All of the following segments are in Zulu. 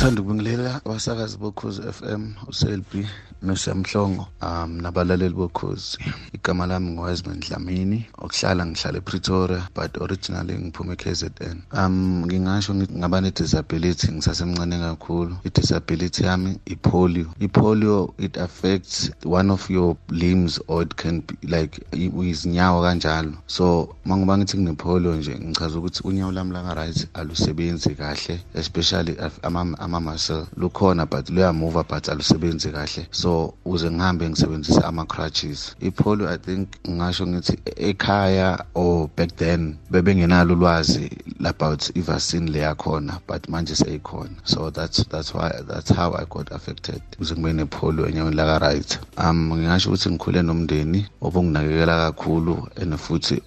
ngithanda ukubingelela abasakazi bokhozi FM uSLB noSiyamhlongo um nabalaleli bokhozi. Igama lami ngoWiseman Dlamini okuhlala ngihlala ePretoria but originally ngiphuma eKZN. Um ngingasho ngaba ne-disability ngisasemncane kakhulu. I-disability yami ipolio. Ipolio it affects one of your limbs or it can be like izinyawo kanjalo. So mangoba ngithi kunepolio nje ngichaza ukuthi unyawo lami laka-right alusebenzi kahle especially ama-muscle lukhona but luyamuva but alusebenzi kahle so uze ngihambe ngisebenzisa ama-crutches ipolio i think ngingasho ngithi ekhaya or back then bebengenalo ulwazi about i-vaccine leyakhona but manje seyikhona so that's that's why that's how i got affected kuze kube nepolio enyaweni laka-right um ngingasho ukuthi ngikhule nomndeni obunginakekela kakhulu and futhi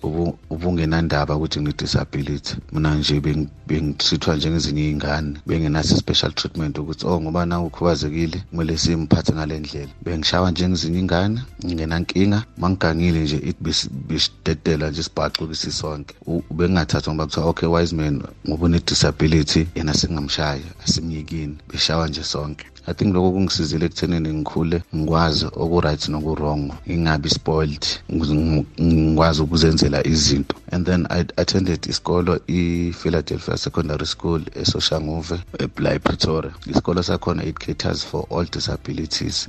ubungenandaba ukuthi ngine-disability mina nje bengithithwa njengezinye iy'ngane bengenaso i-special treatment ukuthi oh ngoba nawe ukhubazekile kumele simphathe ngale ndlela. Bengishawa njengezinye ingane ngingenankinga mangigangile nje ithi besitetela nje sibhacukise sonke bengingathathwa ngoba kuthiwa okay wise man ngoba une-disability yena singamshaya asimyekini. Beshawa nje sonke. I think lokho kungisizile ekuthenini ngikhule ngikwazi oku-right noku-wrong ngingabi spoiled ngikwazi ukuzenzela izinto. And then i attended isikolo i-philadelphia secondary school esoshanguve la epretoria isikolo sakhona it caters for all disabilities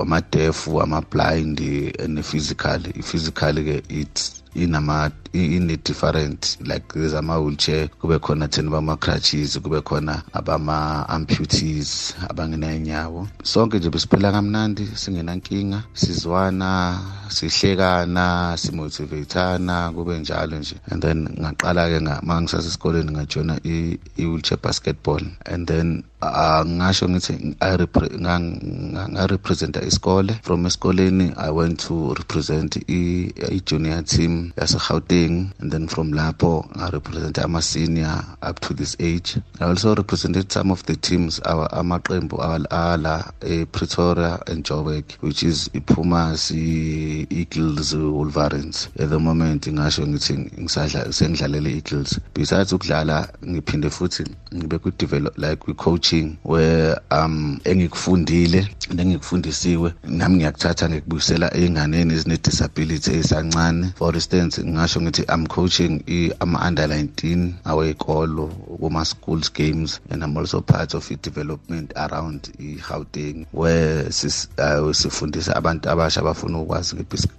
amadefu ama-blind ne-physical i-physical-ke it's inama ine-different like there's ama-wheelchair kube khona thina bama-crutches kube khona abama-amputees abangenayinyawo. Sonke nje besiphila kamnandi singenankinga sizwana sihlekana simotivatana kube njalo nje. And then ngaqala-ke ma ngisasesikoleni ngajoyina i-wheelchair basketball. And then ngingasho ngithi ngarepresenta isikole. From esikoleni i went to represent i-junior team yase-gauteng. And then from lapho ngarepresenta ama-senior up to this age. I also represented some of the teams amaqembu ala epretoria and joburg which is ipumas i-eagles wolverines at the moment ngasho ngithi sengidlalele i-eagles. Besides ukudlala ngiphinde futhi ngibe like kwi-coach coaching where um engikufundile nengikufundisiwe. Nami ngiyakuthatha ngikubuyisela ey'nganeni ezine-disability ezisancane. For instance ngingasho ngithi i'm coaching ama-under 19 awey'kolo kuma-schools games and i'm also part of i-development around i-gauteng where uh, sifundisa abantu abasha abafuna ukwazi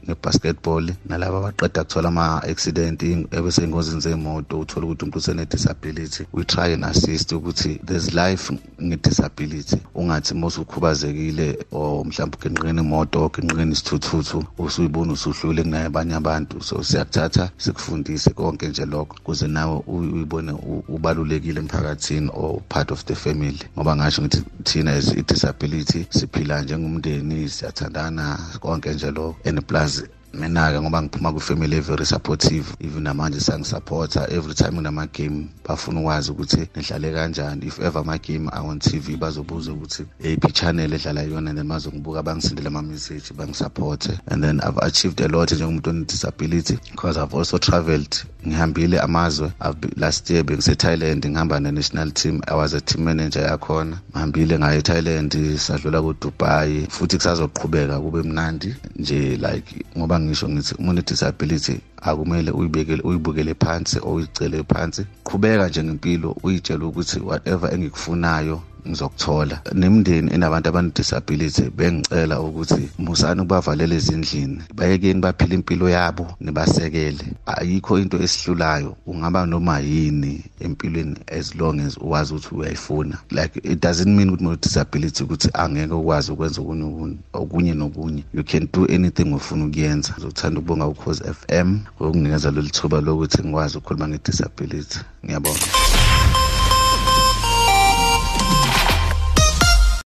ngebasketball. Nalabo abaqeda kuthola ama-accident ebesey'ngozini zemoto uthola ukuthi umuntu usene-disability. We try and assist ukuthi there's life nge-disability ungathi mose ukhubazekile or mhlawumbe ugenqeni imoto ogenqeni isithuthuthu usuyibona usuhlule kunaye abanye abantu so siyakuthatha sikufundise konke nje lokho ukuze nawe uyibone ubalulekile emphakathini or part of the family. Ngoba ngasho ngithi thina as i-disability siphila njengomndeni siyathandana konke nje lokho and plus mina-ke ngoba ngiphuma kwifamily very supportive. Even namanje sangisupporta every time kunama-game bafuna ukwazi ukuthi nidlale kanjani. If ever ama-game on tv bazobuza ukuthi eyiphi i-channel edlala yona? And then bazongibuka bangisindele ama-message bangisupporte. And then i've achieved a lot njengomuntu one-disability because i've also travelled ngihambile amazwe. Last year bengise-thailand ngihamba ne-national team. I was a team manager yakhona. Ngihambile ngayo e-thailand sadlula kudubai. Futhi kusazoqhubeka kube mnandi nje like ngoba ngisho ngithi umuntu disability akumele uyibekele uyibukele phansi or uyicele phansi. Qhubeka nje ngempilo uyitshela ukuthi whatever engikufunayo ngizokuthola. Nemindeni enabantu abane-disability bengicela ukuthi musani ukubavalela ezindlini bayekeni baphile impilo yabo nibasekele. Ayikho into esihlulayo ungaba noma yini empilweni as long as uwazi ukuthi uyayifuna. Like it doesn't mean ukuthi une-disability ukuthi angeke ukwazi ukwenza okunye okunye nokunye. You can do anything ofuna ukuyenza. Ngizothanda ukubonga ukhozi f m ngokunginikeza lolu thuba lokuthi ngikwazi ukukhuluma nge-disability. Ngiyabonga.